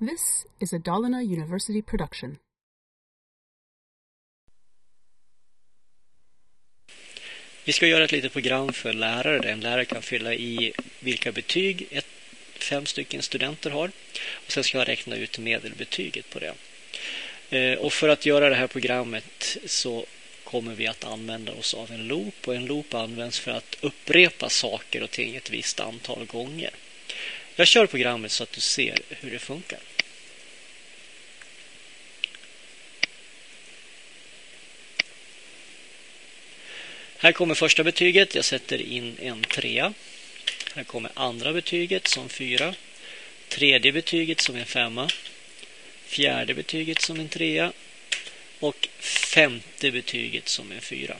This is a Dalarna University production. Vi ska göra ett litet program för lärare där en lärare kan fylla i vilka betyg ett, fem stycken studenter har. Och Sen ska jag räkna ut medelbetyget på det. Eh, och för att göra det här programmet så kommer vi att använda oss av en loop och en loop används för att upprepa saker och ting ett visst antal gånger. Jag kör programmet så att du ser hur det funkar. Här kommer första betyget. Jag sätter in en trea. Här kommer andra betyget som fyra. Tredje betyget som en femma. Fjärde betyget som en trea. Och femte betyget som en fyra.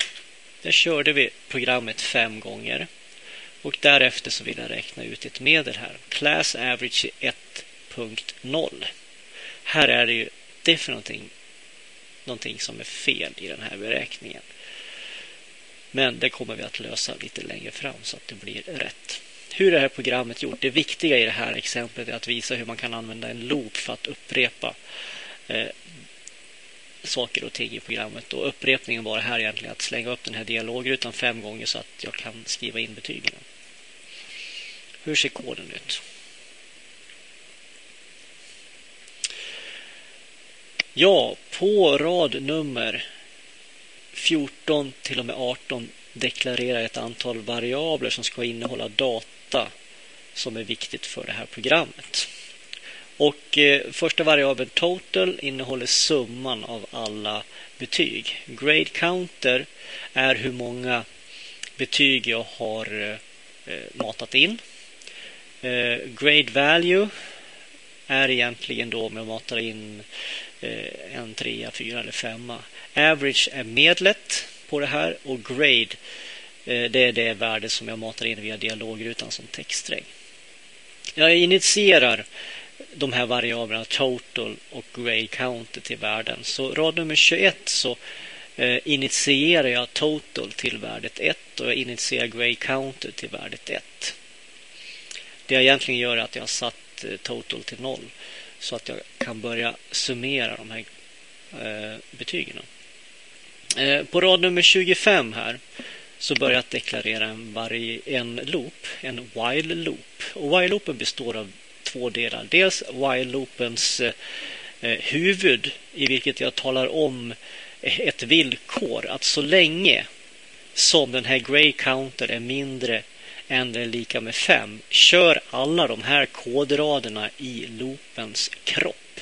Där körde vi programmet fem gånger. Och därefter så vill jag räkna ut ett medel här. Class average 1.0. Här är det ju definitivt någonting som är fel i den här beräkningen. Men det kommer vi att lösa lite längre fram så att det blir rätt. Hur är det här programmet gjort? Det viktiga i det här exemplet är att visa hur man kan använda en loop för att upprepa eh, saker och ting i programmet. Och upprepningen var här egentligen att slänga upp den här dialogrutan fem gånger så att jag kan skriva in betygen. Hur ser koden ut? Ja, på rad nummer 14 till och med 18 deklarerar ett antal variabler som ska innehålla data som är viktigt för det här programmet. Och eh, första variabeln total innehåller summan av alla betyg. Grade counter är hur många betyg jag har eh, eh, matat in. Eh, grade value är egentligen då om jag matar in eh, en trea, fyra eller femma. Average är medlet på det här och grade eh, det är det värde som jag matar in via dialogrutan som textsträng. Jag initierar de här variablerna total och Grey counter till värden. Så rad nummer 21 så eh, initierar jag total till värdet 1 och jag initierar Grey counter till värdet 1. Det jag egentligen gör är att jag har satt eh, total till 0 så att jag kan börja summera de här eh, betygen. På rad nummer 25 här så börjar jag deklarera en, en loop, en while loop. Och while loopen består av två delar. Dels while loopens eh, eh, huvud i vilket jag talar om eh, ett villkor att så länge som den här grey counter är mindre än eller lika med 5 kör alla de här kodraderna i loopens kropp.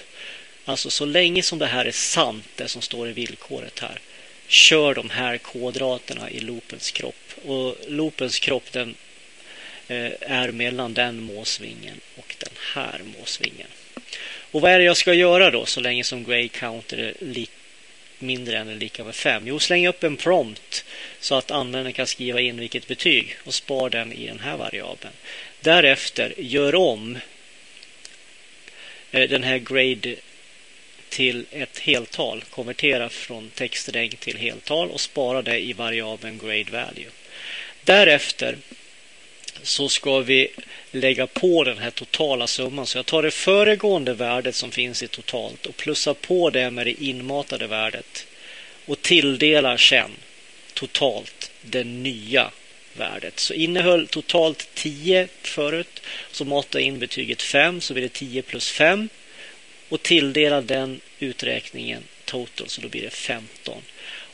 Alltså så länge som det här är sant, det som står i villkoret här, kör de här kodraterna i loopens kropp. Och loopens kropp den Eh, är mellan den måsvingen och den här måsvingen. Och vad är det jag ska göra då så länge som Grey counter är mindre än eller lika med 5? Jo, släng upp en prompt så att användaren kan skriva in vilket betyg och spar den i den här variabeln. Därefter gör om eh, den här grade till ett heltal. Konvertera från textregn till heltal och spara det i variabeln grade value. Därefter så ska vi lägga på den här totala summan. Så jag tar det föregående värdet som finns i totalt och plussar på det med det inmatade värdet och tilldelar sen totalt det nya värdet. Så innehöll totalt 10 förut, så matar jag in betyget 5 så blir det 10 plus 5 och tilldelar den uträkningen total så då blir det 15.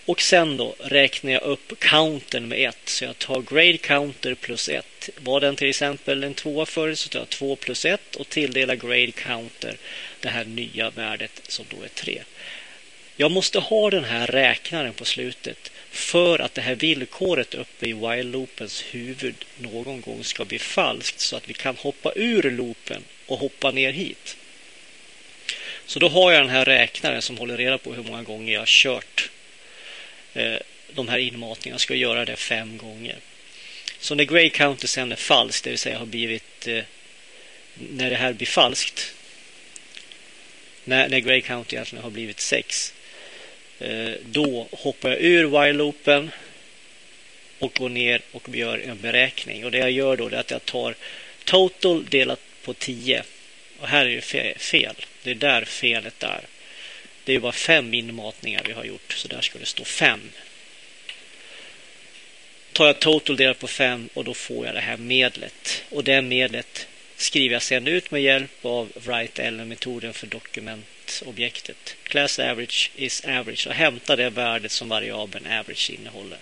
Och sen då räknar jag upp countern med 1. Så jag tar grade counter plus 1. Var den till exempel en 2 förut så tar jag 2 plus 1 och tilldelar grade counter det här nya värdet som då är 3. Jag måste ha den här räknaren på slutet för att det här villkoret uppe i while-loopens huvud någon gång ska bli falskt så att vi kan hoppa ur loopen och hoppa ner hit. Så då har jag den här räknaren som håller reda på hur många gånger jag har kört Eh, de här inmatningarna. Jag ska göra det fem gånger. Så när grey counter sen är falskt, det vill säga har blivit eh, när det här blir falskt när, när grey counter egentligen har blivit 6 eh, då hoppar jag ur while-loopen och går ner och gör en beräkning. Och det jag gör då är att jag tar total delat på 10 Och här är det fel. Det är där felet är. Det är bara fem inmatningar vi har gjort, så där ska det stå fem. Tar jag total delat på fem och då får jag det här medlet. Och det medlet skriver jag sedan ut med hjälp av write-ellen-metoden för dokumentobjektet. Class average is average och hämtar det värdet som variabeln average innehåller.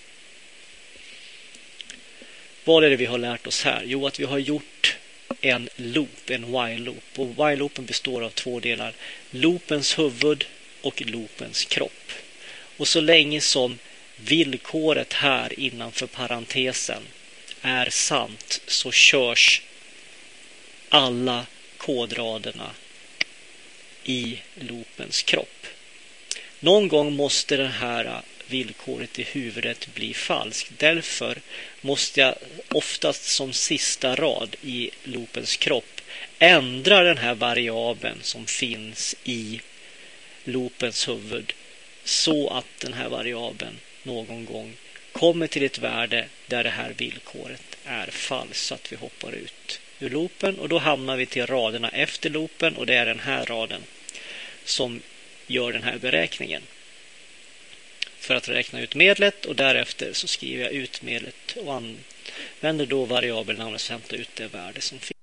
Vad är det vi har lärt oss här? Jo, att vi har gjort en loop, en while-loop. Och while-loopen består av två delar. Loopens huvud och loopens kropp. Och så länge som villkoret här innanför parentesen är sant så körs alla kodraderna i loopens kropp. Någon gång måste det här villkoret i huvudet bli falskt. Därför måste jag oftast som sista rad i loopens kropp ändra den här variabeln som finns i loopens huvud så att den här variabeln någon gång kommer till ett värde där det här villkoret är falskt så att vi hoppar ut ur loopen och då hamnar vi till raderna efter loopen och det är den här raden som gör den här beräkningen för att räkna ut medlet och därefter så skriver jag ut medlet och använder då variabelnamnet för att hämta ut det värde som finns.